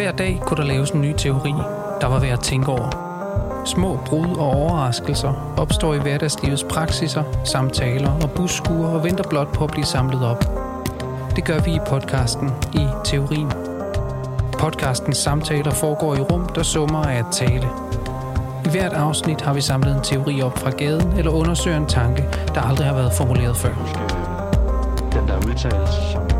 Hver dag kunne der laves en ny teori, der var værd at tænke over. Små brud og overraskelser opstår i hverdagslivets praksiser, samtaler og busskuer og venter blot på at blive samlet op. Det gør vi i podcasten i Teorien. Podcastens samtaler foregår i rum, der summer af at tale. I hvert afsnit har vi samlet en teori op fra gaden eller undersøger en tanke, der aldrig har været formuleret før. den der udtalelse, som,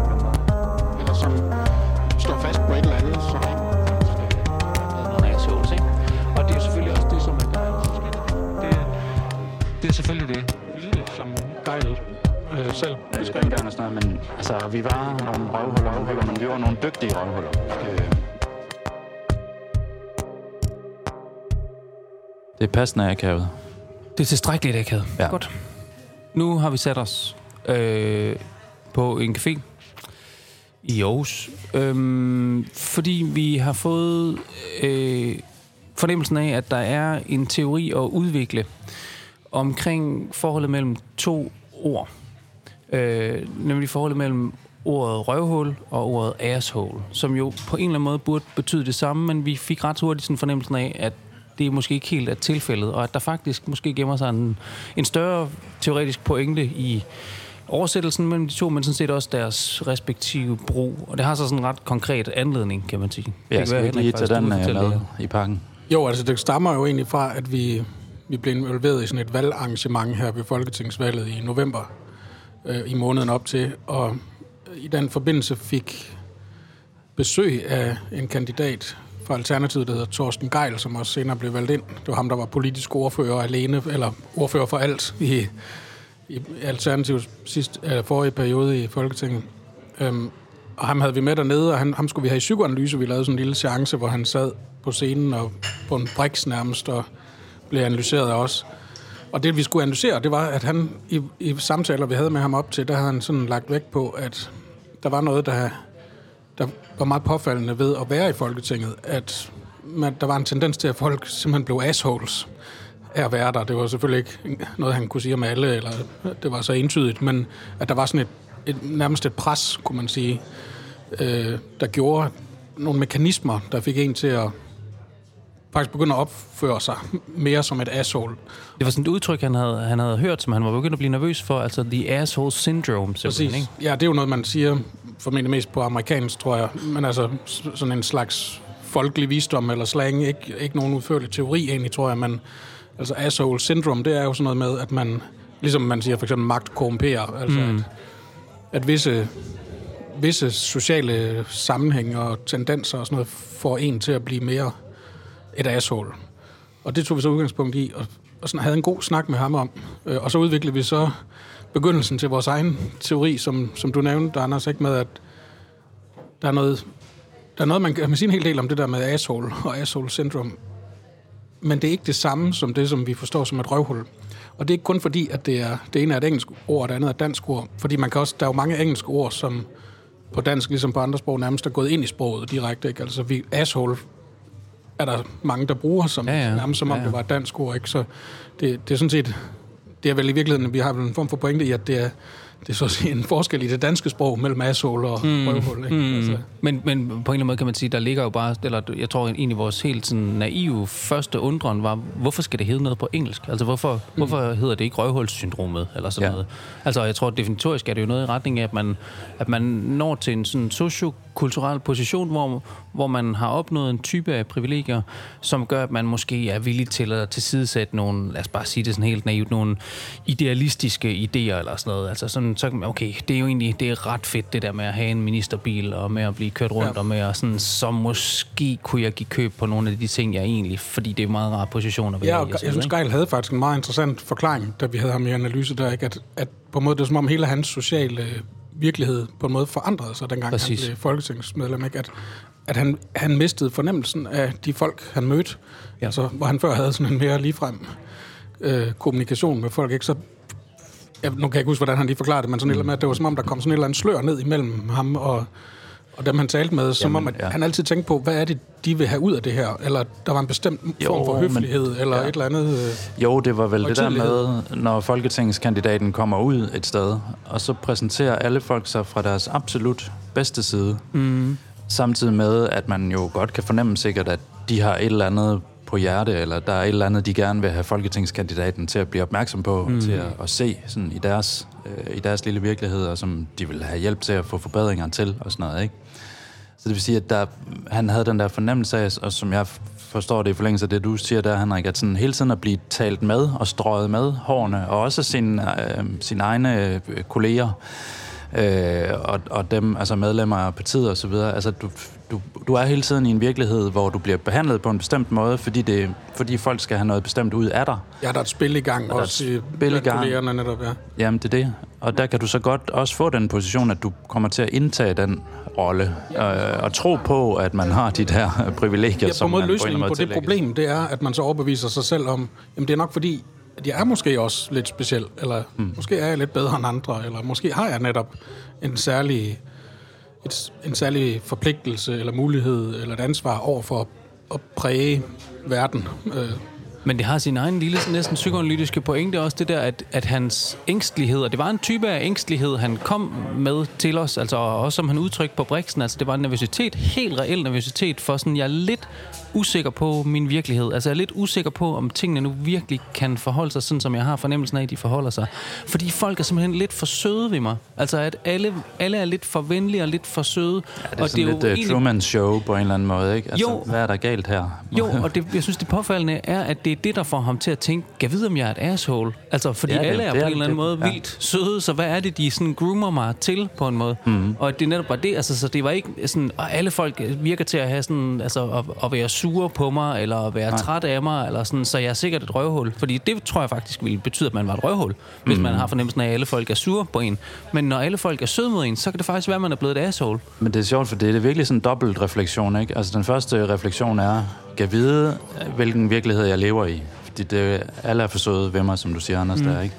selv Det beskrev. er og sådan noget, men altså, vi var nogle røvhuller, røvhuller, men vi var nogle dygtige røvhuller. Øh. Det er passende akavet. Det er tilstrækkeligt akavet. Ja. Godt. Nu har vi sat os øh, på en café i Aarhus, øhm, fordi vi har fået øh, fornemmelsen af, at der er en teori at udvikle omkring forholdet mellem to ord. Øh, nemlig forholdet mellem ordet røvhul og ordet asshole, som jo på en eller anden måde burde betyde det samme, men vi fik ret hurtigt sådan fornemmelsen af, at det måske ikke helt er tilfældet, og at der faktisk måske gemmer sig en, en større teoretisk pointe i oversættelsen mellem de to, men sådan set også deres respektive brug. Og det har så sådan en ret konkret anledning, kan man sige. Det Ja, kan skal vi ikke lige tage den øh, med det. i pakken? Jo, altså det stammer jo egentlig fra, at vi, vi blev involveret i sådan et valgarrangement her ved Folketingsvalget i november øh, i måneden op til, og i den forbindelse fik besøg af en kandidat fra Alternativet, der hedder Thorsten Geil, som også senere blev valgt ind. Det var ham, der var politisk ordfører alene, eller ordfører for alt i, i Alternativets sidste, eller forrige periode i Folketinget. Øhm, og ham havde vi med dernede, og han, ham skulle vi have i psykoanalyse. Vi lavede sådan en lille seance, hvor han sad på scenen og på en briks nærmest og blev analyseret af os. Og det, vi skulle analysere, det var, at han i, i samtaler, vi havde med ham op til, der havde han sådan lagt vægt på, at der var noget, der, der var meget påfaldende ved at være i Folketinget, at man, der var en tendens til, at folk simpelthen blev assholes af at være der. Det var selvfølgelig ikke noget, han kunne sige om alle, eller det var så entydigt, men at der var sådan et, et nærmest et pres, kunne man sige, øh, der gjorde nogle mekanismer, der fik en til at faktisk begynde at opføre sig mere som et asshole. Det var sådan et udtryk, han havde, han havde hørt, som han var begyndt at blive nervøs for, altså the asshole syndrome, Præcis. ikke? Ja, det er jo noget, man siger formentlig mest på amerikansk, tror jeg. Men altså sådan en slags folkelig visdom eller slang. Ikke, ikke nogen udførlig teori egentlig, tror jeg. Men altså asshole syndrome, det er jo sådan noget med, at man, ligesom man siger for eksempel, magt korrumperer. Altså mm. at, at visse, visse sociale sammenhænge og tendenser og sådan noget får en til at blive mere et asshole. Og det tog vi så udgangspunkt i, og, og sådan havde en god snak med ham om. Øh, og så udviklede vi så begyndelsen til vores egen teori, som, som du nævnte, Anders, ikke med, at der er noget, der er noget man kan sige en hel del om det der med asshole og asshole syndrom. men det er ikke det samme som det, som vi forstår som et røvhul. Og det er ikke kun fordi, at det, er, det ene er et engelsk ord, og det andet er et dansk ord. Fordi man kan også, der er jo mange engelske ord, som på dansk, ligesom på andre sprog, nærmest er gået ind i sproget direkte. Ikke? Altså, vi, asshole er der mange, der bruger, som, Ja, ja. nærmest som om Ja, ja. det var et dansk ord. Ikke? Så det, det er sådan set, det er vel i virkeligheden, at vi har vel en form for pointe i, at det er, det er så at sige en forskel i det danske sprog mellem asshole og mm. røvhul. Ikke? Mm. Altså, Men, men på en eller anden måde kan man sige, der ligger jo bare, eller jeg tror egentlig vores helt sådan naive første undren var, hvorfor skal det hedde noget på engelsk? Altså hvorfor, mm. hvorfor hedder det ikke røvhulssyndromet, eller sådan Ja. noget? Altså jeg tror definitorisk er det jo noget i retning af, at man, at man når til en sådan sociokulturel position, hvor, hvor man har opnået en type af privilegier, som gør, at man måske er villig til at tilsidesætte nogle, lad os bare sige det sådan helt naivt, nogle idealistiske idéer eller sådan noget. Altså sådan, så okay, det er jo egentlig, det er ret fedt det der med at have en ministerbil og med at blive kørt rundt Ja. og med at sådan, så måske kunne jeg give køb på nogle af de ting, jeg egentlig, fordi det er en meget rar position at være Ja, i. og og så jeg synes, Geil havde faktisk en meget interessant forklaring, da vi havde ham i analyse der, ikke? At, at på en måde, det er som om hele hans sociale virkelighed på en måde forandrede sig, dengang Præcis. han blev folketingsmedlem. Ikke? At, at han, han mistede fornemmelsen af de folk, han mødte. Ja. Altså, hvor han før havde sådan en mere ligefrem øh, kommunikation med folk. Ikke? Så, jeg, nu kan jeg ikke huske, hvordan han lige forklarede det, men sådan mm. med, at det var som om, der kom sådan et eller andet slør ned imellem ham og, og dem, han talte med. Som Jamen, om, at ja. han altid tænkte på, hvad er det, de vil have ud af det her? Eller der var en bestemt Jo, form for men- høflighed, eller ja. et eller andet... Øh, Jo, det var vel det der med, når folketingskandidaten kommer ud et sted, og så præsenterer alle folk sig fra deres absolut bedste side. Mm. Samtidig med, at man jo godt kan fornemme sikkert, at de har et eller andet på hjerte, eller der er et eller andet, de gerne vil have folketingskandidaten til at blive opmærksom på, mm. til at, at se sådan i, deres, øh, i deres lille virkelighed, og som de vil have hjælp til at få forbedringer til, og sådan noget, ikke? Så det vil sige, at der, han havde den der fornemmelse af, og som jeg forstår det i forlængelse af det, du siger der, Henrik, at sådan hele tiden at blive talt med og strøget med hårene, og også sin, øh, sine egne øh, kolleger, øh, og, og dem, altså medlemmer af partiet og så videre. Altså, du, du, du er hele tiden i en virkelighed, hvor du bliver behandlet på en bestemt måde, fordi, det, fordi folk skal have noget bestemt ud af dig. Ja, der er et spil i gang Og der også i spil i gang. kollegerne netop, ja. Jamen, det er det. Og der kan du så godt også få den position, at du kommer til at indtage den rolle, øh, og tro på, at man har de der privilegier, Ja, på som måde man løsningen på, på det problem, det er, at man så overbeviser sig selv om, jamen det er nok fordi, at jeg er måske også lidt speciel, eller mm. måske er jeg lidt bedre end andre, eller måske har jeg netop en særlig, et, en særlig forpligtelse, eller mulighed, eller et ansvar over for at, at præge verden. Øh, Men det har sin egen lille, næsten psykoanalytiske pointe også, det der, at, at hans ængstelighed, og det var en type af ængstelighed, han kom med til os, altså også som han udtrykte på Brixen, altså det var en nervøsitet, helt reel nervøsitet, for sådan, jeg er lidt usikker på min virkelighed. Altså jeg er lidt usikker på, om tingene nu virkelig kan forholde sig sådan, som jeg har fornemmelsen af, at de forholder sig. Fordi folk er simpelthen lidt for søde ved mig. Altså at alle, alle er lidt for venlige og lidt for søde. Ja, det er sådan lidt uh, Truman Show på en eller anden måde, ikke? Altså, Jo. hvad er der galt her? Jo, og det, jeg synes, det påfaldende er, at det er det, der får ham til at tænke, kan vide, om jeg er et asshole? Altså, fordi Ja, det- alle er det på er- en eller anden det- måde ja. vildt søde, så hvad er det, de sådan groomer mig til på en måde? Mm. Og det netop var det, altså, så det var ikke sådan, og alle folk virker til at have sådan, altså, at, at være sure på mig, eller være træt af mig, eller sådan, så jeg er sikkert et røvhul. Fordi det tror jeg faktisk ville betyde, at man var et røvhul, hvis man har fornemmelsen af, at alle folk er sure på en. Men når alle folk er søde mod en, så kan det faktisk være, at man er blevet et asshole. Men det er sjovt, for det er virkelig sådan en dobbelt refleksion, ikke? Altså, den første refleksion er, kan vide, hvilken virkelighed jeg lever i. Fordi det, alle er for søde ved mig, som du siger, Anders, mm. der, ikke?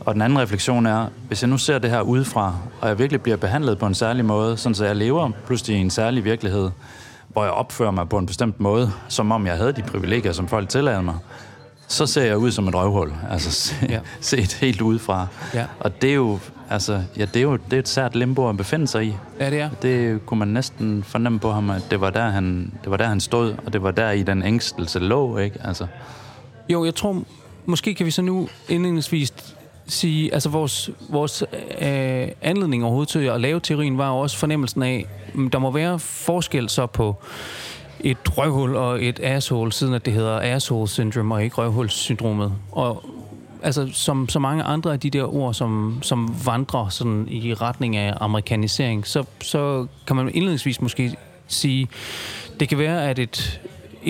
Og den anden refleksion er, hvis jeg nu ser det her udefra, og jeg virkelig bliver behandlet på en særlig måde, sådan så jeg lever pludselig i en særlig virkelighed, hvor jeg opfører mig på en bestemt måde, som om jeg havde de privilegier, som folk tillader mig, så ser jeg ud som et røvhul. Altså se, Ja. set helt udefra. Ja. Og det er jo, altså, ja, det er jo det er et sært limbo at befinde sig i. Ja, det er. Det kunne man næsten fornemme på ham, at det var der, han, det var der, han stod, og det var der i den ængstelse lå, ikke? Altså, Jo, jeg tror, måske kan vi så nu indledningsvis sige, altså vores, vores øh, anledning overhovedet til at lave teorien var jo også fornemmelsen af, mm, der må være forskel så på et røvhul og et asshole, siden at det hedder asshole syndrome og ikke røvhulssyndromet. Og altså som så mange andre af de der ord, som, som vandrer sådan i retning af amerikanisering, så, så kan man indledningsvis måske sige, det kan være, at et,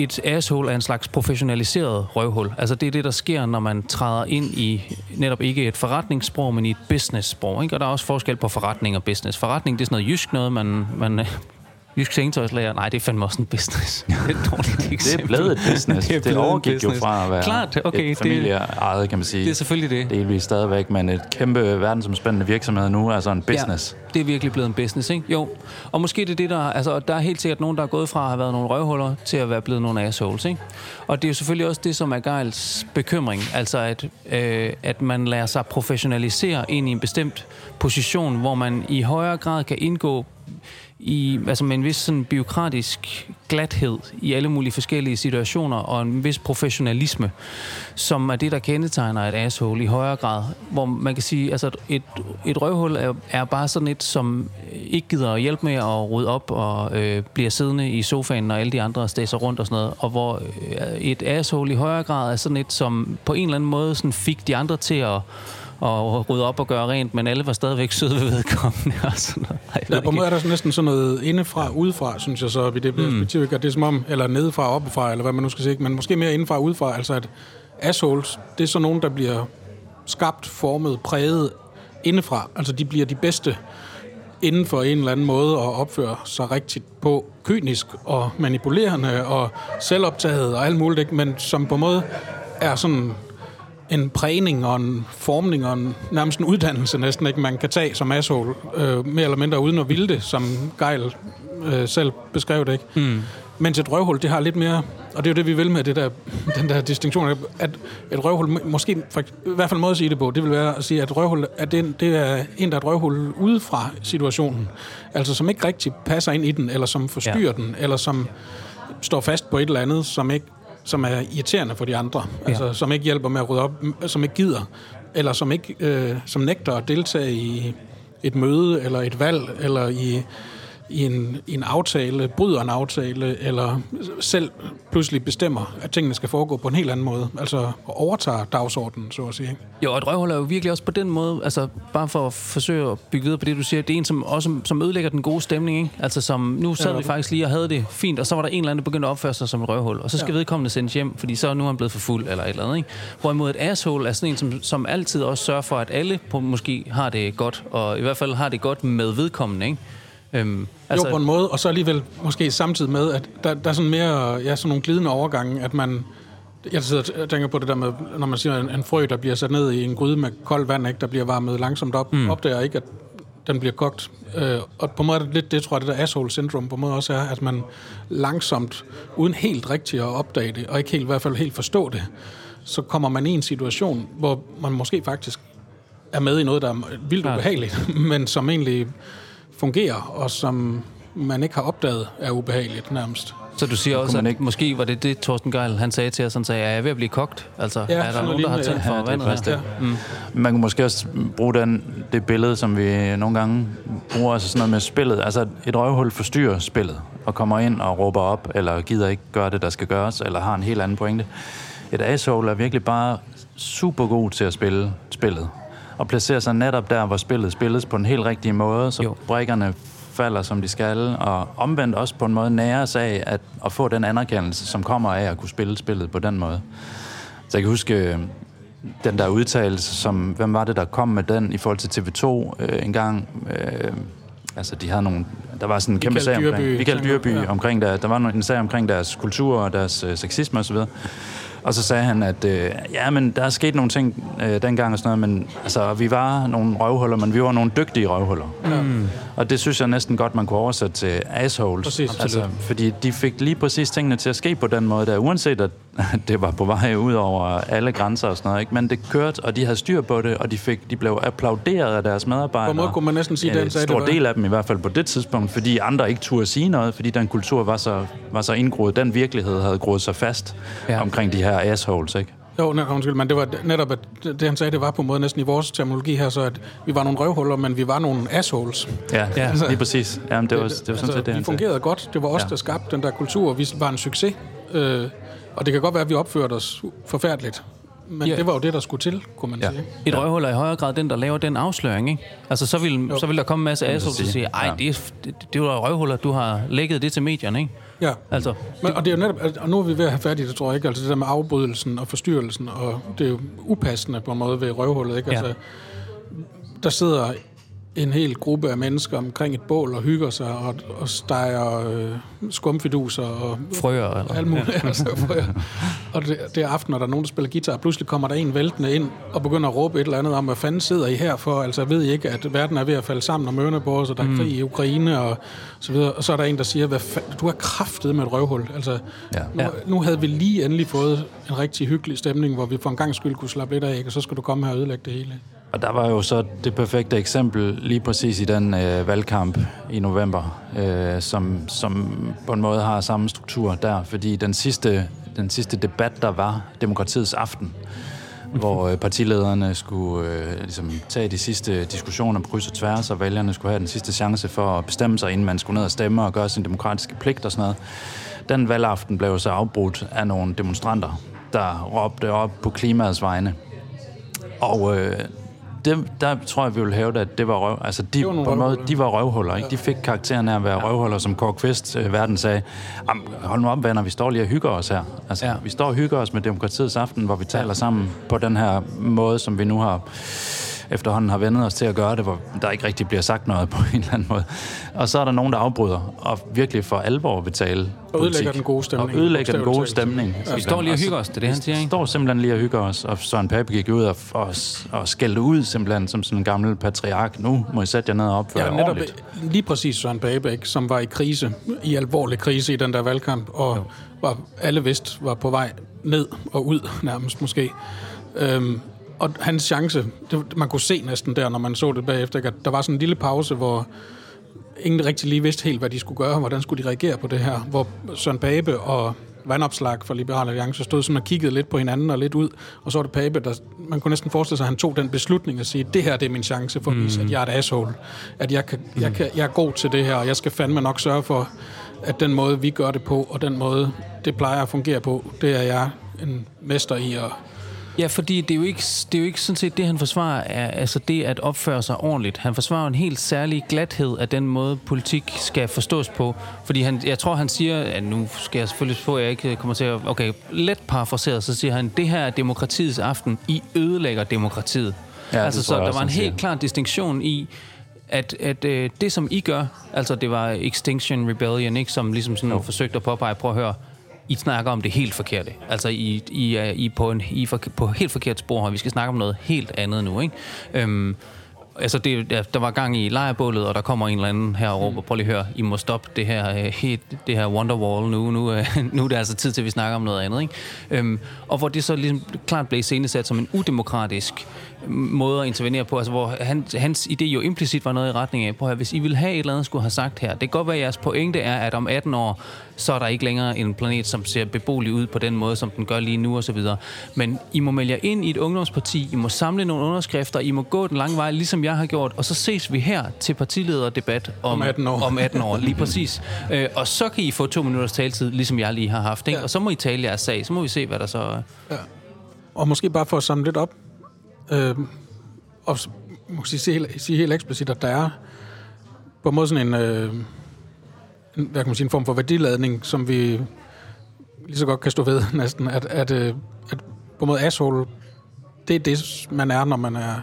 et asshole er en slags professionaliseret røvhul. Altså det er det, der sker, når man træder ind i netop ikke et forretningssprog, men i et business-sprog. Ikke? Og der er også forskel på forretning og business. Forretning, det er sådan noget jysk noget, man... man Jysk sengetøjslager, nej, det er fandme også en business. Det er et dårligt det er blevet et business. Det er det, blevet en overgik business. jo fra at være Klart, okay, et det- familieejet, kan man sige. Det er selvfølgelig det. Delvis stadigvæk, men et kæmpe verdensomspændende virksomhed nu, altså en business. Ja, det er virkelig blevet en business, ikke? Jo. Og måske det er det, der... Altså, der er helt sikkert nogen, der er gået fra at have været nogle røvhuller til at være blevet nogle assholes, ikke? Og det er jo selvfølgelig også det, som er Geils bekymring. Altså, at, øh, at man lader sig professionalisere ind i en bestemt position, hvor man i højere grad kan indgå i, altså med en vis sådan biokratisk glathed i alle mulige forskellige situationer, og en vis professionalisme, som er det, der kendetegner et asshole i højere grad. Hvor man kan sige, altså et, et røvhul er, er bare sådan et, som ikke gider at hjælpe med at rydde op og øh, bliver siddende i sofaen, når alle de andre stæser rundt og sådan noget. Og hvor øh, et asshole i højere grad er sådan et, som på en eller anden måde sådan fik de andre til at og rydde op og gøre rent, men alle var stadigvæk søde ved vedkommende og sådan noget. Ej, Ja, på en måde er der sådan næsten sådan noget indefra udefra, synes jeg så, i det perspektiv. Mm. Det er som om, eller nedefra oppefra, eller hvad man nu skal sige, men måske mere indefra udefra. Altså at assholes, det er så nogen, der bliver skabt, formet, præget indefra. Altså de bliver de bedste inden for en eller anden måde at opføre sig rigtigt på, kynisk og manipulerende og selvoptaget og alt muligt, ikke? men som på en måde er sådan en prægning og en formning og en, nærmest en uddannelse næsten, ikke man kan tage som asshole, øh, mere eller mindre uden at ville det, som Geil øh, selv beskrev det. Ikke? Mm. Mens et røvhul, det har lidt mere, og det er jo det, vi vil med det der, den der distinktion, at et røvhul, må- måske, for, i hvert fald en måde at sige det på, det vil være at sige, at røvhul, at det, er det er en, der er et røvhul ude fra situationen. Altså som ikke rigtig passer ind i den, eller som forstyrrer ja. den, eller som står fast på et eller andet, som ikke som er irriterende for de andre, ja. altså som ikke hjælper med at rydde op, som ikke gider, eller som ikke øh, som nægter at deltage i et møde eller et valg eller i i en, i en aftale, bryder en aftale, eller selv pludselig bestemmer, at tingene skal foregå på en helt anden måde. Altså overtager dagsordenen, så at sige. Jo, og et røvhul er jo virkelig også på den måde, altså bare for at forsøge at bygge videre på det, du siger, det er en, som også som ødelægger den gode stemning, ikke? Altså som, nu sad Ja. vi faktisk lige og havde det fint, og så var der en eller anden, der begyndte at opføre sig som et røvhul, og så skal ja. vedkommende sendes hjem, fordi så nu er han blevet for fuld, eller et eller andet, ikke? Hvorimod et asshole er sådan en, som, som altid også sørger for, at alle på, måske har det godt, og i hvert fald har det godt med vedkommende, ikke? Øhm, Altså, jo, på en måde, og så alligevel måske samtidig med, at der, der er sådan mere, ja, sådan nogle glidende overgange, at man, jeg sidder og tænker på det der med, når man siger en, en frø, der bliver sat ned i en gryde med koldt vand, ikke, der bliver varmet langsomt op, mm. opdager ikke, at den bliver kogt. Øh, og på en måde er det lidt, det tror jeg, det der asshole syndrom på en måde også er, at man langsomt, uden helt rigtigt at opdage det, og ikke helt, i hvert fald helt forstå det, så kommer man i en situation, hvor man måske faktisk er med i noget, der er vildt ubehageligt, men som egentlig fungerer, og som man ikke har opdaget er ubehageligt nærmest. Så du siger også, man at ikke- måske var det det, Torsten Geil, han sagde til os, han sagde, er jeg ved at blive kogt? Altså, Ja, er der nogen, der har tændt for ja. Ja, det er vandet det. Mm. Man kan måske også bruge den, det billede, som vi nogle gange bruger, altså sådan noget med spillet. Altså et røvhul forstyrrer spillet, og kommer ind og råber op, eller gider ikke gøre det, der skal gøres, eller har en helt anden pointe. Et asshole er virkelig bare super god til at spille spillet, og placerer sig netop der, hvor spillet spilles på den helt rigtige måde, så Jo. brækkerne falder, som de skal, og omvendt også på en måde næres af at, at få den anerkendelse, som kommer af at kunne spille spillet på den måde. Så jeg kan huske øh, den der udtalelse, som, hvem var det, der kom med den i forhold til TV2 øh, en gang? Øh, altså, de havde nogle, der var sådan en kæmpe sag omkring, Michael Dyrby. Ja. omkring der, der var en sag omkring deres kultur og deres øh, sexisme osv., og så sagde han, at øh, ja, men der er sket nogle ting øh, dengang og sådan noget, men altså, vi var nogle røvhuller, men vi var nogle dygtige røvhuller. Mm. Og det synes jeg næsten godt, man kunne oversætte til assholes. Præcis. altså, fordi de fik lige præcis tingene til at ske på den måde der, uanset at det var på vej ud over alle grænser og sådan noget. Ikke? Men det kørte, og de havde styr på det, og de, fik, de blev applauderet af deres medarbejdere. På måde kunne man næsten sige, den sagde stor det var. del af dem i hvert fald på det tidspunkt, fordi andre ikke turde sige noget, fordi den kultur var så, var så indgroet, den virkelighed havde groet sig fast ja. omkring de her assholes, ikke? Jo, nej, undskyld, men det var netop, at det han sagde, det var på en måde næsten i vores terminologi her, så at vi var nogle røvhuller, men vi var nogle assholes. Ja, Ja. ja. lige præcis. Jamen, det var, det var sådan altså, set det, vi han sagde. fungerede godt. Det var os, Ja. der skabte den der kultur. Vi var en succes. Øh, og det kan godt være, at vi opførte os forfærdeligt. Men Ja. ja. det var jo det, der skulle til, kunne man Ja. sige. Et røvhul er i højere grad den, der laver den afsløring, ikke? Altså, så vil, så vil der komme en masse assholes, der sige. siger, ej, Ja. det, er, det, det var røvhuller, du har lækket det til medierne, ikke? Ja. Altså, Men, og det er jo netop, og nu er vi ved at have fat i det, tror jeg ikke, altså det der med afbrydelsen og forstyrrelsen, og det er jo upassende på en måde ved røvhullet, ikke? Ja. Altså, der sidder en hel gruppe af mennesker omkring et bål og hygger sig og, og steger øh, skumfiduser og frøer, eller? alt muligt. Ja. Altså, frøer. og det, det er aften, og der er nogen, der spiller guitar, og pludselig kommer der en væltende ind og begynder at råbe et eller andet om, hvad fanden sidder I her for? Altså, ved I ikke, at verden er ved at falde sammen om ørerne på os, og der er krig i Ukraine, og så videre. Og så er der en, der siger, hvad fa- du er kraftet med et røvhul. Altså, Ja. nu, nu havde vi lige endelig fået en rigtig hyggelig stemning, hvor vi for en gang skyld kunne slappe lidt af, ikke? og så skal du komme her og ødelægge det hele. Og der var jo så det perfekte eksempel lige præcis i den øh, valgkamp i november, øh, som, som på en måde har samme struktur der, fordi den sidste, den sidste debat, der var, demokratiets aften, hvor øh, partilederne skulle øh, ligesom, tage de sidste diskussioner på kryds og tværs, og vælgerne skulle have den sidste chance for at bestemme sig, inden man skulle ned og stemme og gøre sin demokratiske pligt og sådan noget. Den valgaften blev så afbrudt af nogle demonstranter, der råbte op på klimaets vegne. Og øh, det, der tror jeg, vi vil hæve at det var røv. Altså, de, var på en måde, de var røvhuller, ikke? De fik karakteren af at være ja. røvhuller, som Kåre Kvist, øh, verden sagde, "Am, hold nu op, venner, vi står lige og hygger os her. Altså, ja. vi står og hygger os med demokratiets aften, hvor vi taler sammen på den her måde, som vi nu har efterhånden har vendet os til at gøre det, hvor der ikke rigtig bliver sagt noget på en eller anden måde. Og så er der nogen, der afbryder og virkelig for alvor vil tale Og ødelægger politik. den gode stemning. Og ødelægger den gode stemning. Vi står lige og hygger os, det er det, han siger, Vi ikke? står simpelthen lige og hygger os, og Søren Pape gik ud og, og, og skældte ud simpelthen som sådan en gammel patriark. Nu må I sætte jer ned og opføre Ja, netop ordentligt. lige præcis Søren Pape, ikke, som var i krise, i alvorlig krise i den der valgkamp, og var, alle vidste var på vej ned og ud nærmest måske. Øhm, og hans chance, det, man kunne se næsten der, når man så det bagefter, at der var sådan en lille pause, hvor ingen rigtig lige vidste helt, hvad de skulle gøre, hvordan skulle de reagere på det her, hvor Søren Pape og vandopslag for Liberal Alliance stod sådan og kiggede lidt på hinanden og lidt ud, og så var det Pape, der, man kunne næsten forestille sig, at han tog den beslutning at sige, det her det er min chance for at vise, at jeg er et asshole, at jeg, kan, jeg, kan, jeg er god til det her, og jeg skal fandme nok sørge for, at den måde, vi gør det på, og den måde, det plejer at fungere på, det er jeg en mester i at Ja, fordi det er, jo ikke, det er jo ikke sådan set det, han forsvarer, er altså det at opføre sig ordentligt. Han forsvarer en helt særlig glathed af den måde, politik skal forstås på. Fordi han, jeg tror, han siger, at nu skal jeg selvfølgelig på, at jeg ikke kommer til at... Okay, let parafraseret, så siger han, det her er demokratiets aften. I ødelægger demokratiet. Ja, altså, så jeg der var en helt siger. klar distinktion i, at, at øh, det, som I gør, altså det var Extinction Rebellion, ikke, som ligesom sådan no. forsøgte at påpege, prøv at høre, I snakker om det helt forkerte. Altså, I, I er I på, en, I for, på helt forkert spor her. Vi skal snakke om noget helt andet nu, ikke? Øhm, altså, det, der, der var gang i lejrebålet, og der kommer en eller anden her og råber, prøv lige at høre, I må stoppe det her, øh, helt, det her Wonderwall nu. Nu, øh, nu er det altså tid til, at vi snakker om noget andet, ikke? Øhm, og hvor det så ligesom klart blev iscenesat som en udemokratisk måde at intervenere på, altså hvor han, hans idé jo implicit var noget i retning af, prøv at hvis I vil have et eller andet, skulle have sagt her, det kan godt være, at jeres pointe er, at om 18 år, så er der ikke længere en planet, som ser beboelig ud på den måde, som den gør lige nu og så videre. Men I må melde jer ind i et ungdomsparti, I må samle nogle underskrifter, I må gå den lange vej, ligesom jeg har gjort, og så ses vi her til partilederdebat om, Om 18 år. Om 18 år, lige præcis. Øh, og så kan I få to minutters taletid, ligesom jeg lige har haft, ikke? Ja. og så må I tale jeres sag, så må vi se, hvad der så er. Og måske bare for at samle lidt op, øh, og må måske sige helt, sige helt eksplicit, at der er på en måde sådan en, øh, en, hvad kan man sige, en form for værdiladning, som vi lige så godt kan stå ved næsten, at, at, øh, at på en måde asshole, det er det, man er, når man er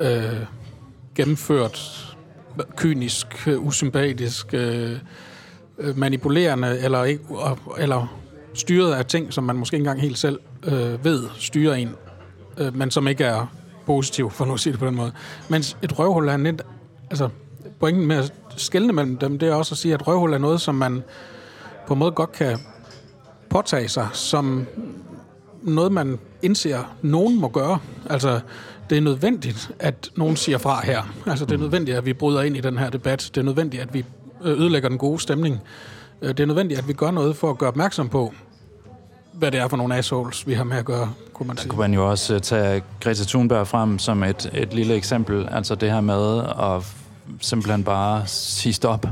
øh, gennemført kynisk, usympatisk, øh, øh manipulerende, eller, ikke, eller styret af ting, som man måske ikke engang helt selv øh, ved styrer en, øh, men som ikke er positiv, for nu at sige det på den måde. Mens et røvhul er net, altså pointen med at skelne mellem dem, det er også at sige, at røvhul er noget, som man på en måde godt kan påtage sig, som noget, man indser, nogen må gøre. Altså, det er nødvendigt, at nogen siger fra her. Altså, det er nødvendigt, at vi bryder ind i den her debat. Det er nødvendigt, at vi øh, ødelægger den gode stemning. Øh, det er nødvendigt, at vi gør noget for at gøre opmærksom på, hvad det er for nogle assholes, vi har med at gøre, kunne man sige. kunne man jo også øh, tage Greta Thunberg frem som et, et lille eksempel. Altså det her med at simpelthen bare sige stop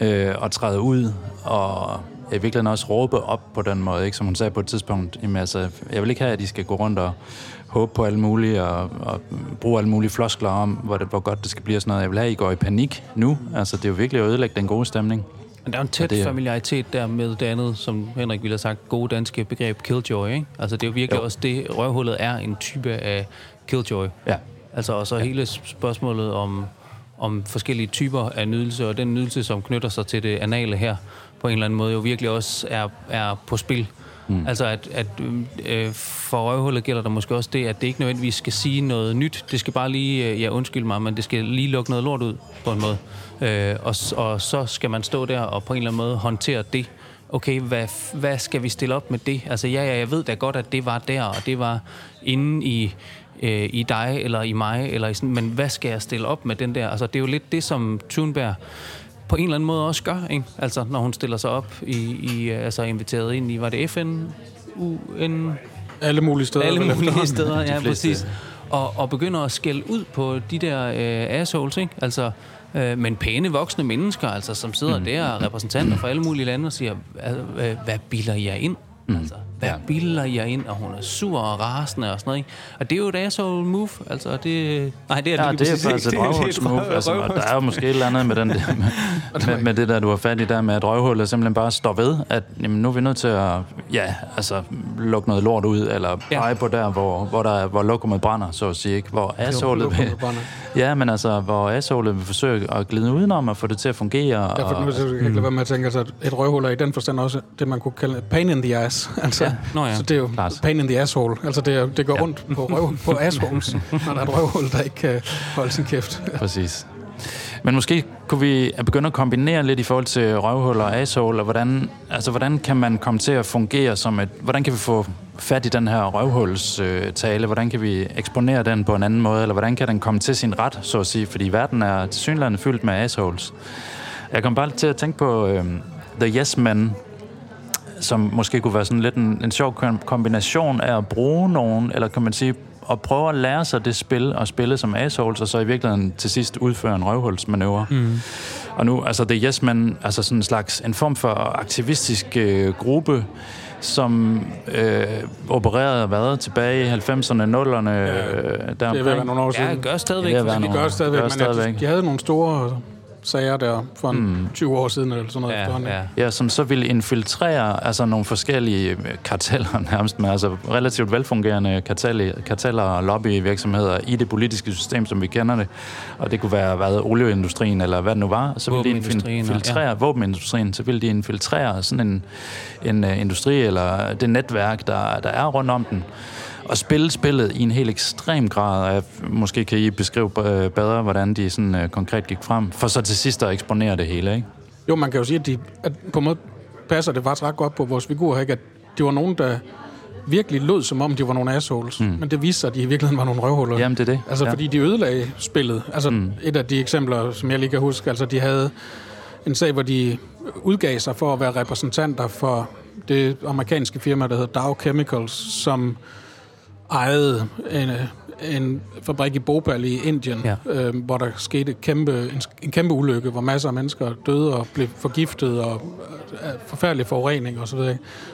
øh, og træde ud og i virkeligheden også råbe op på den måde, ikke? som hun sagde på et tidspunkt. Jamen, altså, jeg vil ikke have, at de skal gå rundt og håbe på alle mulige og, og bruge alle mulige floskler om, hvor, det, hvor godt det skal blive og sådan noget. Jeg vil have, at I går i panik nu. Altså, det er jo virkelig at ødelægge den gode stemning. Men der er en tæt det familiaritet der med det andet, som Henrik ville have sagt, gode danske begreb killjoy, ikke? Altså det er jo virkelig Jo. også det, røvhullet er en type af killjoy. Ja. Altså og så hele spørgsmålet om, om forskellige typer af nydelse, og den nydelse, som knytter sig til det anale her, på en eller anden måde jo virkelig også er, er på spil. Mm. Altså at, at øh, øh, for røvhullet gælder der måske også det, at det ikke nødvendigvis skal sige noget nyt. Det skal bare lige, øh, ja undskyld mig, men det skal lige lukke noget lort ud på en måde. Øh, og, og så skal man stå der og på en eller anden måde håndtere det. Okay, hvad, hvad skal vi stille op med det? Altså ja, ja, jeg ved da godt, at det var der, og det var inde i, øh, i dig, eller i mig, eller i sådan, men hvad skal jeg stille op med den der? Altså det er jo lidt det, som Thunberg på en eller anden måde også gør, ikke? Altså, når hun stiller sig op i, i øh, altså inviteret ind i, var det FN, UN, Alle mulige steder. alle mulige steder, ja, præcis. Og, og begynder at skælde ud på de der øh, assholes, ikke? Altså, øh, men pæne voksne mennesker, altså, som sidder mm. der og repræsentanter fra alle mulige lande og siger, "Hvad- hvad bilder jer ind? Mm. Altså, hvad Ja. ja. bilder I jer ind, og hun er sur og rasende og sådan noget, ikke? Og det er jo et asshole move, altså det... Nej, det er Ja, lige det er faktisk et ikke. Det er røvhulsmove. røv- Altså, og røvhuls- der er jo måske et eller andet med, den der, med, med, med det der, du har fat i der med, at røvhullet simpelthen bare står ved, at jamen, nu er vi nødt til at ja, altså, lukke noget lort ud, eller Ja. pege på der, hvor, hvor, der, er- hvor lokummet brænder, så at sige. Ikke? Hvor assholet vil, ja, men altså, hvor assholet vil forsøge at glide udenom og få det til at fungere. Ja, for nu kan jeg ikke lade være med at tænke, altså et røvhul er i den forstand også det, man kunne kalde pain in the ass. Altså, Ja, nå ja. Så det er jo Klart. pain in the asshole. Altså det, er, det går rundt på, røv, på assholes, når der er et røvhul, der ikke kan holde sin kæft. Præcis. Men måske kunne vi begynde at kombinere lidt i forhold til røvhul og asshole, og hvordan, altså, hvordan kan man komme til at fungere som et... Hvordan kan vi få fat i den her røvhulstale? Øh, hvordan kan vi eksponere den på en anden måde? Eller hvordan kan den komme til sin ret, så at sige? Fordi verden er til synligheden fyldt med assholes. Jeg kom bare til at tænke på øh, The Yes Men, som måske kunne være sådan lidt en, en sjov kom- kombination af at bruge nogen, eller kan man sige, at prøve at lære sig det spil og spille som assholes, og så i virkeligheden til sidst udføre en røvhulsmanøvre. Mm. Og nu, altså det er Yes Men, altså sådan en slags, en form for aktivistisk øh, gruppe, som øh, opererede hvad, tilbage i 90'erne, 0'erne, Ja, øh, der Det er nogle år siden. Ja, gør stadigvæk. Det er ved at de være gør stadigvæk, gør men stadigvæk. stadigvæk. de havde nogle store sager der for en mm. 20 år siden, eller sådan noget. Ja, efterhånden. ja. Ja, som så ville infiltrere altså nogle forskellige øh, karteller nærmest, med altså relativt velfungerende karteller, karteller og lobbyvirksomheder i det politiske system, som vi kender det. Og det kunne være hvad, olieindustrien eller hvad det nu var. Så ville de infiltrere ja. våbenindustrien, så ville de infiltrere sådan en, en uh, industri eller det netværk, der, der er rundt om den. Og spille spillet i en helt ekstrem grad. Jeg, måske kan I beskrive øh, bedre, hvordan de sådan, uh, konkret gik frem, for så til sidst at eksponere det hele, ikke? Jo, man kan jo sige, at, de, at på en måde passer det faktisk ret godt på vores figurer, ikke? at det var nogen, der virkelig lød, som om de var nogle assholes. Mm. Men det viste sig, at de i virkeligheden var nogle røvhuller. Jamen, det er det. Altså, ja. fordi de ødelagde spillet. Altså, mm. et af de eksempler, som jeg lige kan huske, altså, de havde en sag, hvor de udgav sig for at være repræsentanter for det amerikanske firma, der hedder Dow Chemicals, som ejede en, en fabrik i Bhopal i Indien, Ja. øh, hvor der skete et kæmpe, en, en kæmpe ulykke, hvor masser af mennesker døde og blev forgiftet, og øh, forfærdelig forurening osv.,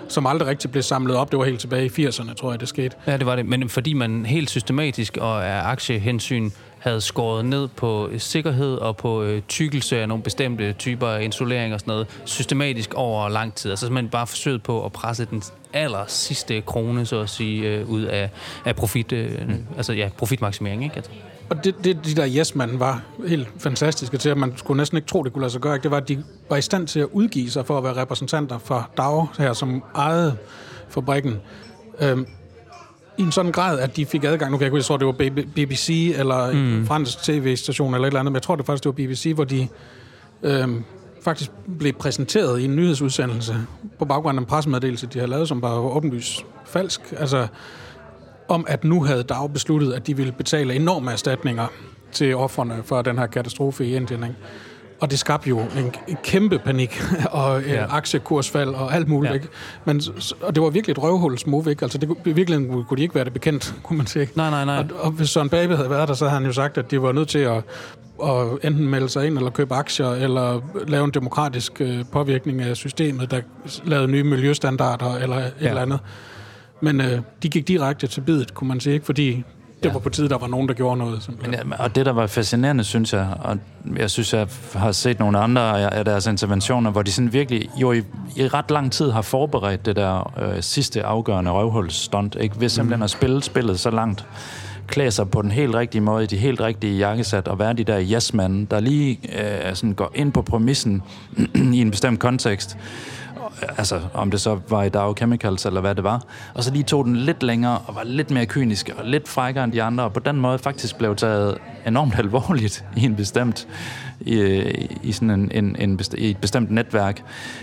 som aldrig rigtig blev samlet op. Det var helt tilbage i 80'erne, tror jeg, det skete. Ja, det var det. Men fordi man helt systematisk og af aktiehensyn havde skåret ned på øh, sikkerhed og på øh, tykkelse af nogle bestemte typer af insulering og sådan noget, systematisk over lang tid. Altså simpelthen bare forsøget på at presse den aller sidste krone, så at sige, øh, ud af, af profit, øh, mm. altså ja, profitmaksimering, ikke? Altså. Og det, det de der yes var helt fantastiske til, at man skulle næsten ikke tro, det kunne lade sig gøre, ikke? det var, at de var i stand til at udgive sig for at være repræsentanter for Dow her, som ejede fabrikken. Øhm, i en sådan grad, at de fik adgang, nu kan jeg ikke huske, jeg tror, det var BBC eller mm. en fransk tv-station eller et eller andet, men jeg tror det faktisk, det var BBC, hvor de øhm, faktisk blev præsenteret i en nyhedsudsendelse på baggrund af en pressemeddelelse, de havde lavet, som var åbenlyst falsk. Altså, om at nu havde Dow besluttet, at de ville betale enorme erstatninger til offerne for den her katastrofe i Indien. Ikke? Og det skabte jo en, en kæmpe panik og ja. Ja. aktiekursfald og alt muligt. Ja. Ikke? Men, og det var virkelig et røvhulsmove. Ikke? Altså, det, i virkeligheden kunne de ikke være det bekendt, kunne man sige. Nej, nej, nej. Og, og hvis Søren Babe havde været der, så havde han jo sagt, at de var nødt til at, at enten melde sig ind, eller købe aktier, eller lave en demokratisk øh, påvirkning af systemet, der lavede nye miljøstandarder, eller et Ja. eller andet. Men øh, de gik direkte til bidet, kunne man sige, ikke? fordi det Ja. var på tide, der var nogen, der gjorde noget. Simpelthen. Ja, og det, der var fascinerende, synes jeg, og jeg synes, jeg har set nogle andre af deres interventioner, hvor de sådan virkelig jo i, i ret lang tid har forberedt det der øh, sidste afgørende røvhulsstunt, ikke? Ved simpelthen at spille spillet så langt, klæde sig på den helt rigtige måde, i de helt rigtige jakkesæt, og være de der yes der lige øh, sådan går ind på præmissen i en bestemt kontekst, altså om det så var i Dow Chemicals eller hvad det var, og så lige tog den lidt længere og var lidt mere kynisk og lidt frækkere end de andre, og på den måde faktisk blev taget enormt alvorligt i en bestemt i, i sådan en, en, en best, i et bestemt netværk,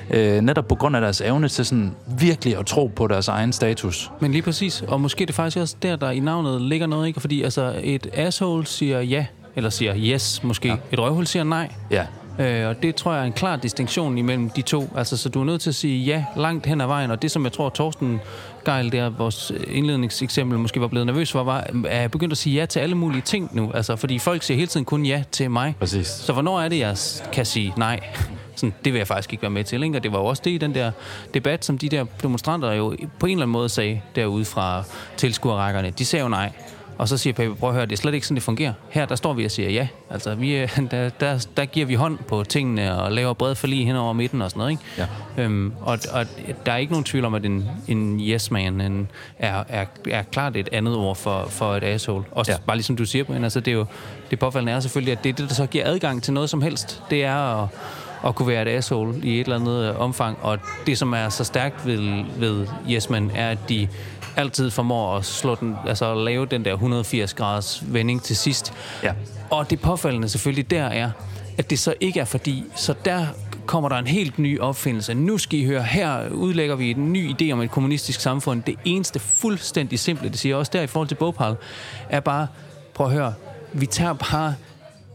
øh, netop på grund af deres evne til sådan virkelig at tro på deres egen status. Men lige præcis, og måske er det faktisk også der, der i navnet ligger noget, ikke? Fordi altså, et asshole siger ja, eller siger yes måske. Ja. Et røvhul siger nej. Ja, Øh, og det tror jeg er en klar distinktion imellem de to. Altså, så du er nødt til at sige ja langt hen ad vejen, og det som jeg tror, Torsten Geil, der vores indledningseksempel måske var blevet nervøs for, var, er jeg begyndt at sige ja til alle mulige ting nu. Altså, fordi folk siger hele tiden kun ja til mig. præcis. Så hvornår er det, jeg kan sige nej? Sådan, det vil jeg faktisk ikke være med til. Ikke? Og det var jo også det i den der debat, som de der demonstranter jo på en eller anden måde sagde derude fra tilskuerrækkerne. De sagde jo nej. Og så siger Pape, prøv at høre, det er slet ikke sådan, det fungerer. Her, der står vi og siger ja. Altså, vi, er- der, der, der giver vi hånd på tingene og laver bred forlig hen over midten og sådan noget, ikke? Ja. Øhm, og, og der er ikke nogen tvivl om, at en, en yes man en, er, er, er klart et andet ord for, for et asshole. Også Ja. bare ligesom du siger, Brian, altså det er jo, det påfaldende er selvfølgelig, at det er det, der så giver adgang til noget som helst. Det er at, at kunne være et asshole i et eller andet øh, omfang. Og det, som er så stærkt ved, ved yes man, er, at de altid formår at slå den, altså at lave den der 180 graders vending til sidst. Ja. Og det påfaldende selvfølgelig der er, at det så ikke er fordi, så der kommer der en helt ny opfindelse. Nu skal I høre, her udlægger vi en ny idé om et kommunistisk samfund. Det eneste fuldstændig simple, det siger også der i forhold til Bogpal, er bare, prøv at høre, vi tager bare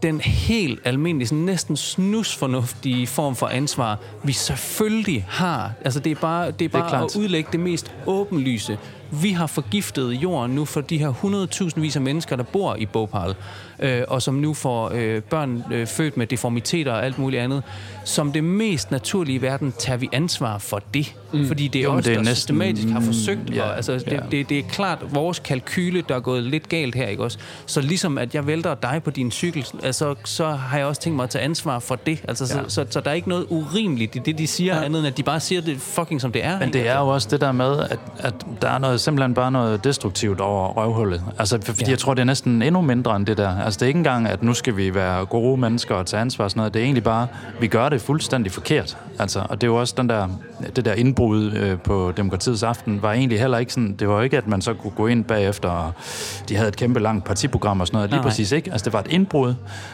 den helt almindelige, sådan næsten snusfornuftige form for ansvar, vi selvfølgelig har. Altså det er bare, det er bare klart. at udlægge det mest åbenlyse. Vi har forgiftet jorden nu for de her 100.000 vis af mennesker, der bor i Bhopal, øh, og som nu får øh, børn øh, født med deformiteter og alt muligt andet. Som det mest naturlige i verden tager vi ansvar for det. Mm. Fordi det er Jo, os, det er der næsten- systematisk har forsøgt. ja, og, altså, det, ja. det, det er klart vores kalkyle, der er gået lidt galt her. Ikke også? Så ligesom at jeg vælter dig på din cykel, altså, så har jeg også tænkt mig at tage ansvar for det. Altså, så, Ja. så, så der er ikke noget urimeligt i det, de siger, andet end at de bare siger det fucking som det er. Men det er jo også det der med, at, at der er noget, simpelthen bare noget destruktivt over røvhullet. Altså, for- fordi Ja. jeg tror, det er næsten endnu mindre end det der. Altså, det er ikke engang, at nu skal vi være gode mennesker og tage ansvar og sådan noget. Det er egentlig bare, vi gør det fuldstændig forkert. Altså, og det er jo også den der, det der indbrud øh, på demokratiets aften, var egentlig heller ikke sådan, det var ikke, at man så kunne gå ind bagefter, og de havde et kæmpe langt partiprogram og sådan noget. Lige Nej, præcis ikke. Altså, det var et indbrud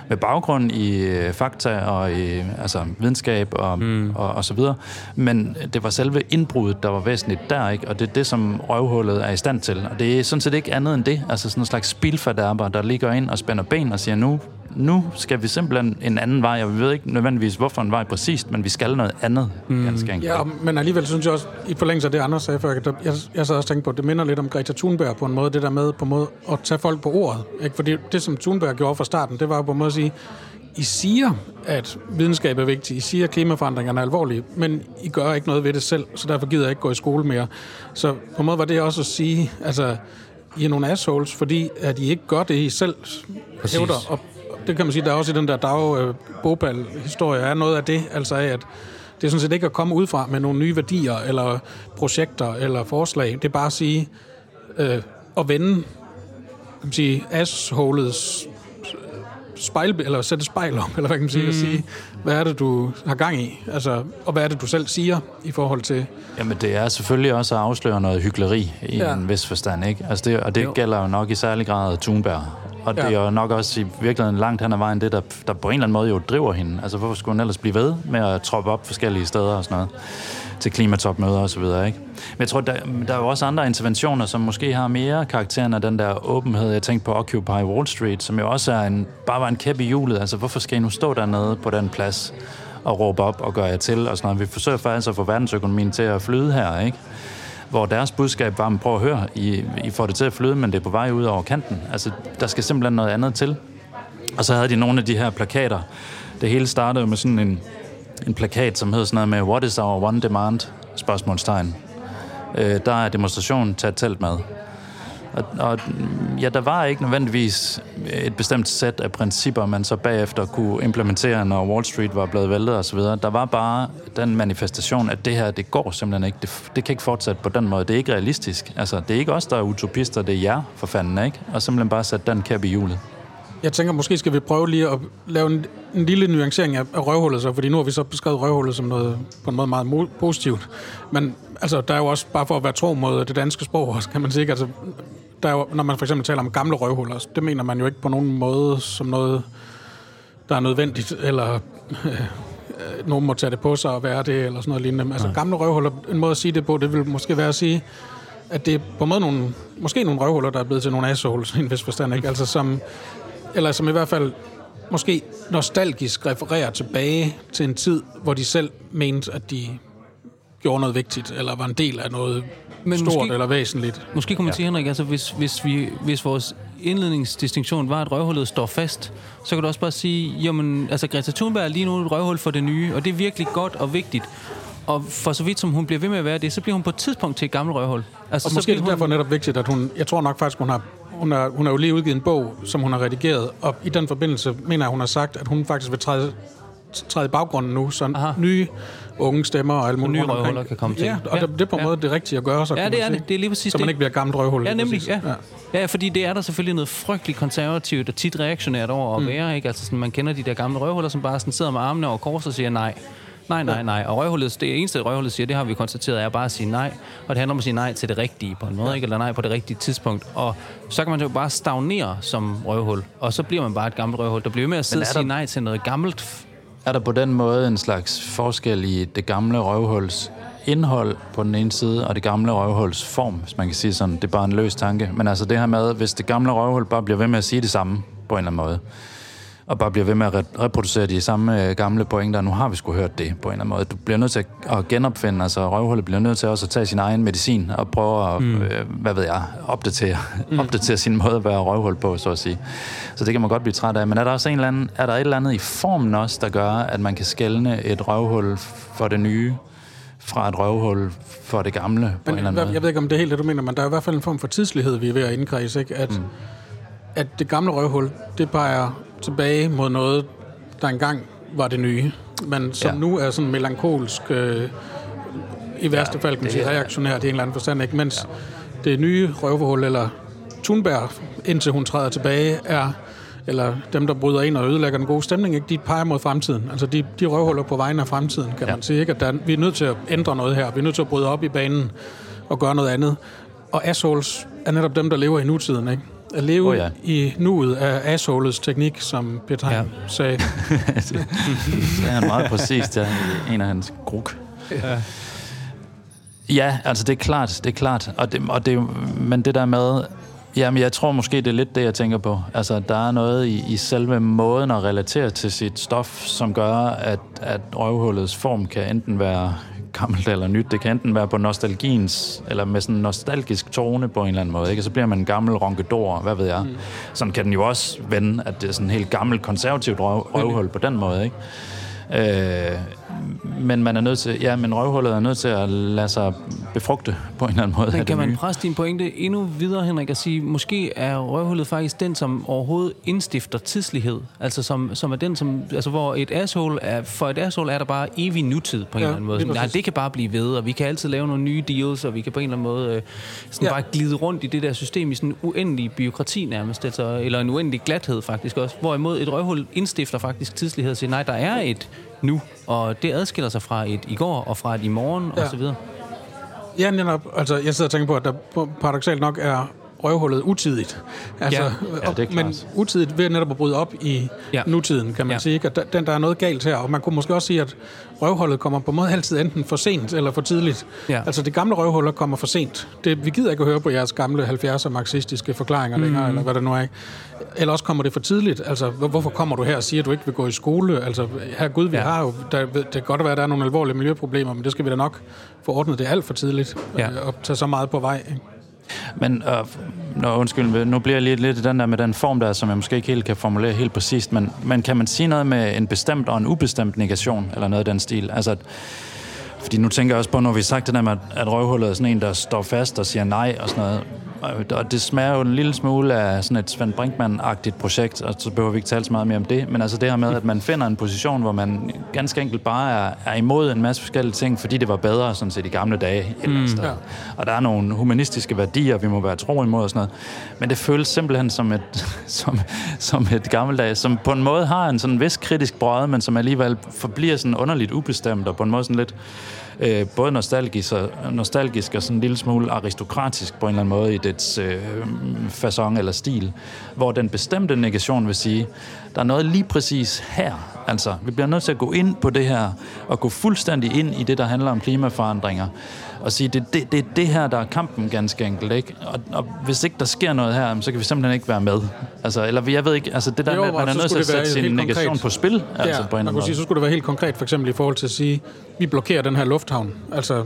med baggrund i øh, fakta og i altså, videnskab og, mm. og, og så videre. Men det var selve indbruddet, der var væsentligt der, ikke? Og det er det, som røvhullet er i stand til. Og det er sådan set ikke andet end det. Altså sådan en slags spilfadærber, der lige går ind og spænder ben og siger, nu, nu skal vi simpelthen en anden vej, og vi ved ikke nødvendigvis, hvorfor en vej præcist, men vi skal noget andet, mm. ganske enkelt. Ja, men alligevel synes jeg også, i forlængelse af det, Anders sagde før, der, jeg, jeg sad også og tænkte på, det minder lidt om Greta Thunberg på en måde, det der med på en måde at tage folk på ordet. Ikke? Fordi det, som Thunberg gjorde fra starten, det var jo på en måde at sige, I siger, at videnskab er vigtigt, I siger, at klimaforandringerne er alvorlige, men I gør ikke noget ved det selv, så derfor gider jeg ikke gå i skole mere. Så på en måde var det også at sige, altså, I er nogle assholes, fordi at I ikke gør det, I selv Præcis. hævder. Og det kan man sige, der er også i den der dag øh, Bopal-historie, er noget af det, altså af, at det er sådan set ikke at komme udefra med nogle nye værdier, eller projekter, eller forslag. Det er bare at sige, øh, at vende, kan man sige, assholets spejl, eller sætte spejl op, eller hvad kan man sige, mm. at sige, hvad er det, du har gang i? Altså, og hvad er det, du selv siger i forhold til... Jamen, det er selvfølgelig også at afsløre noget hyggeleri i Ja. en vis forstand, ikke? Altså det, og det jo. gælder jo nok i særlig grad Thunberg. Og det Ja. er jo nok også i virkeligheden langt hen ad vejen det, der, der på en eller anden måde jo driver hende. Altså, hvorfor skulle hun ellers blive ved med at troppe op forskellige steder og sådan noget? Til klimatopmøder og så videre, ikke? Men jeg tror, der, der er jo også andre interventioner, som måske har mere karakteren af den der åbenhed. Jeg tænkte på Occupy Wall Street, som jo også er en, bare var en kæp i hjulet. Altså, hvorfor skal I nu stå dernede på den plads og råbe op og gøre jer til og sådan noget? Vi forsøger faktisk at få verdensøkonomien til at flyde her, ikke? hvor deres budskab var, prøv at høre, I, I får det til at flyde, men det er på vej ud over kanten. Altså, der skal simpelthen noget andet til. Og så havde de nogle af de her plakater. Det hele startede med sådan en, en plakat, som hed sådan noget med, what is our one demand? Spørgsmålstegn. Øh, der er demonstration, tag telt med. Og, og ja, der var ikke nødvendigvis et bestemt sæt af principper, man så bagefter kunne implementere, når Wall Street var blevet væltet osv. Der var bare den manifestation, at det her, det går simpelthen ikke. Det, det kan ikke fortsætte på den måde. Det er ikke realistisk. Altså, det er ikke os, der er utopister, det er jer, for fanden, ikke? Og simpelthen bare sætte den kæp i hjulet. Jeg tænker, måske skal vi prøve lige at lave en, en lille nuancering af, af røvhullet, så, fordi nu har vi så beskrevet røvhullet som noget på en måde meget mo- positivt. Men altså, der er jo også, bare for at være tro mod det danske sprog, også, kan man sige, altså, der er jo, når man for eksempel taler om gamle røvhuller, det mener man jo ikke på nogen måde som noget, der er nødvendigt, eller øh, nogen må tage det på sig og være det, eller sådan noget lignende. Altså, gamle røvhuller, en måde at sige det på, det vil måske være at sige, at det er på en måde nogle, måske nogle røvhuller, der er blevet til nogle assholes, i en vis forstand, ikke? Altså som, eller som i hvert fald måske nostalgisk refererer tilbage til en tid, hvor de selv mente, at de gjorde noget vigtigt, eller var en del af noget Men stort måske- eller væsentligt. Måske kunne man ja. sige, Henrik, altså hvis, hvis, vi, hvis vores indledningsdistinktion var, at røvhullet står fast, så kan du også bare sige, jamen, altså Greta Thunberg er lige nu et røvhul for det nye, og det er virkelig godt og vigtigt. Og for så vidt som hun bliver ved med at være det, så bliver hun på et tidspunkt til et gammelt røvhul. Altså, Og så måske er det derfor netop vigtigt, at hun... Jeg tror nok faktisk, hun har... Hun har, hun har jo lige udgivet en bog, som hun har redigeret, og i den forbindelse mener jeg, hun har sagt, at hun faktisk vil træde, træde i baggrunden nu, så Aha. nye unge stemmer og alle mulige nye røvhuller kan komme til. Ja, og Ja. det, det er på en Ja. måde det rigtige at gøre, så Ja, det er det. Det er lige præcis Så man det. ikke bliver gammelt røvhul. Ja, nemlig. præcis. Ja. Ja, fordi det er der selvfølgelig noget frygteligt konservativt og tit reaktionært over at være. Ikke? Altså, sådan, man kender de der gamle røvhuller, som bare sådan sidder med armene over kors og siger nej. Nej, nej, nej. Og røvhullet, det eneste røvhullet siger, det har vi konstateret, er bare at sige nej. Og det handler om at sige nej til det rigtige på en måde, ikke? eller nej på det rigtige tidspunkt. Og så kan man jo bare stagnere som røvhul, og så bliver man bare et gammelt røvhul. Der bliver med at sidde og der- sige nej til noget gammelt. Er der på den måde en slags forskel i det gamle røvhuls indhold på den ene side, og det gamle røvhuls form, hvis man kan sige sådan. Det er bare en løs tanke. Men altså det her med, hvis det gamle røvhul bare bliver ved med at sige det samme på en eller anden måde, og bare bliver ved med at re- reproducere de samme øh, gamle pointer, nu har vi sgu hørt det på en eller anden måde. Du bliver nødt til at, genopfinde, altså røvhullet bliver nødt til også at tage sin egen medicin og prøve at, mm. øh, hvad ved jeg, opdatere, mm. opdatere sin måde at være røvhul på, så at sige. Så det kan man godt blive træt af. Men er der også en eller anden, er der et eller andet i formen også, der gør, at man kan skelne et røvhul for det nye fra et røvhul for det gamle på en eller Men anden måde? jeg ved ikke, om det er helt det, du mener, men der er i hvert fald en form for tidslighed, vi er ved at indkredse, ikke? At, mm. at det gamle røvhul, det peger tilbage mod noget, der engang var det nye, men som Ja. nu er sådan melankolsk, øh, i værste Ja, fald kan man sige reaktionært i en eller anden forstand, ikke? Mens ja. det nye røvhul, eller Thunberg, indtil hun træder tilbage, er eller dem, der bryder ind og ødelægger den gode stemning, ikke? de peger mod fremtiden. Altså de, de røvhuller på vegne af fremtiden, kan ja. man sige. Ikke? At der, vi er nødt til at ændre noget her. Vi er nødt til at bryde op i banen og gøre noget andet. Og assholes er netop dem, der lever i nutiden. Ikke? At leve Oh ja. i nuet af assholets teknik, som Peter Ja. sagde. Det er han meget præcist, ja, i en af hans gruk. Ja. Ja, altså det er klart, det er klart. Og det, og det, er men det der med, jamen jeg tror måske, det er lidt det, jeg tænker på. Altså der er noget i, i selve måden at relatere til sit stof, som gør, at, at røvhullets form kan enten være gammelt eller nyt. Det kan enten være på nostalgiens, eller med sådan en nostalgisk tone på en eller anden måde. Ikke? Så bliver man en gammel ronkedor, hvad ved jeg. Mm. Sådan kan den jo også vende, at det er sådan en helt gammelt konservativt røv, røvhul på den måde. Ikke? Øh, men man er nødt til, ja, men røvhullet er nødt til at lade sig befrugte på en eller anden måde. Men kan man presse din pointe endnu videre, Henrik, og sige, måske er røvhullet faktisk den, som overhovedet indstifter tidslighed. Altså som, som er den, som, altså hvor et asshole er, for et asshole er der bare evig nutid på en Ja, eller anden måde. Sådan, Nej, det kan bare blive ved, og vi kan altid lave nogle nye deals, og vi kan på en eller anden måde øh, sådan Ja. bare glide rundt i det der system i sådan en uendelig byråkrati nærmest, altså, eller en uendelig glathed faktisk også. Hvorimod et røvhul indstifter faktisk tidslighed og siger, nej, der er et nu, og det adskiller sig fra et i går og fra et i morgen Ja. og så videre. Ja, netop. Altså, jeg sidder og tænker på, at der paradoxalt nok er røvhullet utidigt. Altså, Ja. Ja, det er klart. Men utidigt ved netop at bryde op i Ja. nutiden, kan man Ja. sige. Ikke? At der- den, der er noget galt her. Og man kunne måske også sige, at røvhullet kommer på en måde altid enten for sent eller for tidligt. Ja. Altså, det gamle røvhuller kommer for sent. Det, vi gider ikke at høre på jeres gamle 70'er marxistiske forklaringer mm. længere, eller hvad det nu er. Eller også kommer det for tidligt. Altså, hvor- hvorfor kommer du her og siger, at du ikke vil gå i skole? Altså, her Gud, vi Ja. har jo... Der, det kan godt være, at der er nogle alvorlige miljøproblemer, men det skal vi da nok få ordnet. Det alt for tidligt Ja. øh, at tage så meget på vej. Ikke? Men øh, nå, undskyld, nu bliver jeg lidt, lidt i den der med den form der, som jeg måske ikke helt kan formulere helt præcist, men, men kan man sige noget med en bestemt og en ubestemt negation, eller noget af den stil? Altså, fordi nu tænker jeg også på, når vi har sagt det der med, at- røvhullet er sådan en, der står fast og siger nej og sådan noget. Og- det smager jo en lille smule af sådan et Svend Brinkmann-agtigt projekt, og så behøver vi ikke tale så meget mere om det. Men altså det her med, at man finder en position, hvor man ganske enkelt bare er, er imod en masse forskellige ting, fordi det var bedre sådan set i gamle dage. Andet sted. Ja. Og der er nogle humanistiske værdier, vi må være tro imod og sådan noget. Men det føles simpelthen som et, som, som et gammeldags, som på en måde har en sådan vis kritisk brød, men som alligevel forbliver sådan underligt ubestemt, og på en måde sådan lidt øh, både nostalgisk og, nostalgisk og sådan en lille smule aristokratisk på en eller anden måde i dets øh, façon eller stil, hvor den bestemte negation vil sige, der er noget lige præcis her. Altså, vi bliver nødt til at gå ind på det her, og gå fuldstændig ind i det, der handler om klimaforandringer, og sige, det er det, det, er det her, der er kampen ganske enkelt, ikke? Og, og hvis ikke der sker noget her, så kan vi simpelthen ikke være med. Altså, eller jeg ved ikke, altså det der Jo, med, at man er nødt til at sætte sin negation konkret. på spil, altså på en man kunne sige, så skulle det være helt konkret, for eksempel i forhold til at sige, vi blokerer den her lufthavn, altså,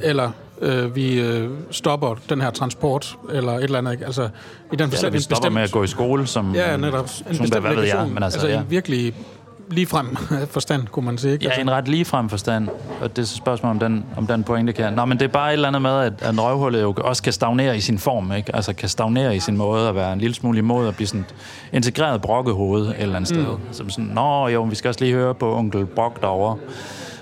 eller øh, vi øh, stopper den her transport, eller et eller andet. Ikke? Altså, i den Ja, eller forstand, vi stopper bestemt- med at gå i skole, som... Ja, netop. En som, bestemt hvad ved jeg, legation. men altså, altså ja. en virkelig ligefrem forstand, kunne man sige. Ikke? Ja, altså, en ret ligefrem forstand, og det er så spørgsmål, om den, om den pointe kan... Nå, men det er bare et eller andet med, at, at røvhullet jo også kan stagnere i sin form, ikke? Altså kan stagnere i sin måde at være en lille smule imod at blive sådan et integreret brokkehoved et eller andet sted. Mm. Som sådan, nå jo, vi skal også lige høre på onkel Brok derovre.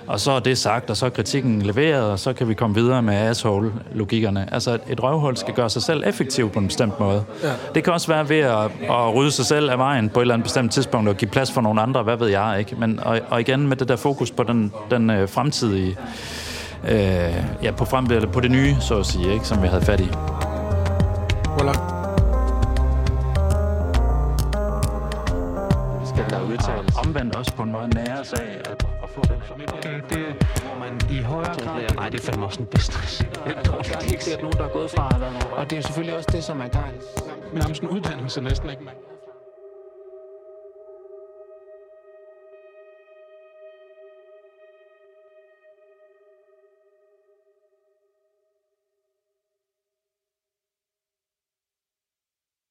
Og så er det sagt, og så er kritikken leveret, og så kan vi komme videre med asshole-logikkerne. Altså, et røvhul skal gøre sig selv effektiv på en bestemt måde. Ja. Det kan også være ved at, at rydde sig selv af vejen på et eller andet bestemt tidspunkt, og give plads for nogle andre, hvad ved jeg, ikke? Men, og, og igen med det der fokus på den, den øh, fremtidige, øh, ja, på, frem, eller på det nye, så at sige, ikke? Som vi havde fat i. Voilà. Skal der udtales? Omvendt også på en måde nære sag at, den Det, hvor man i højere grad... Nej, det er fandme også en business. Jeg tror ikke, det er ikke sikkert nogen, der er gået fra. Og det er selvfølgelig også det, som er gejl. Men nærmest en uddannelse næsten, ikke?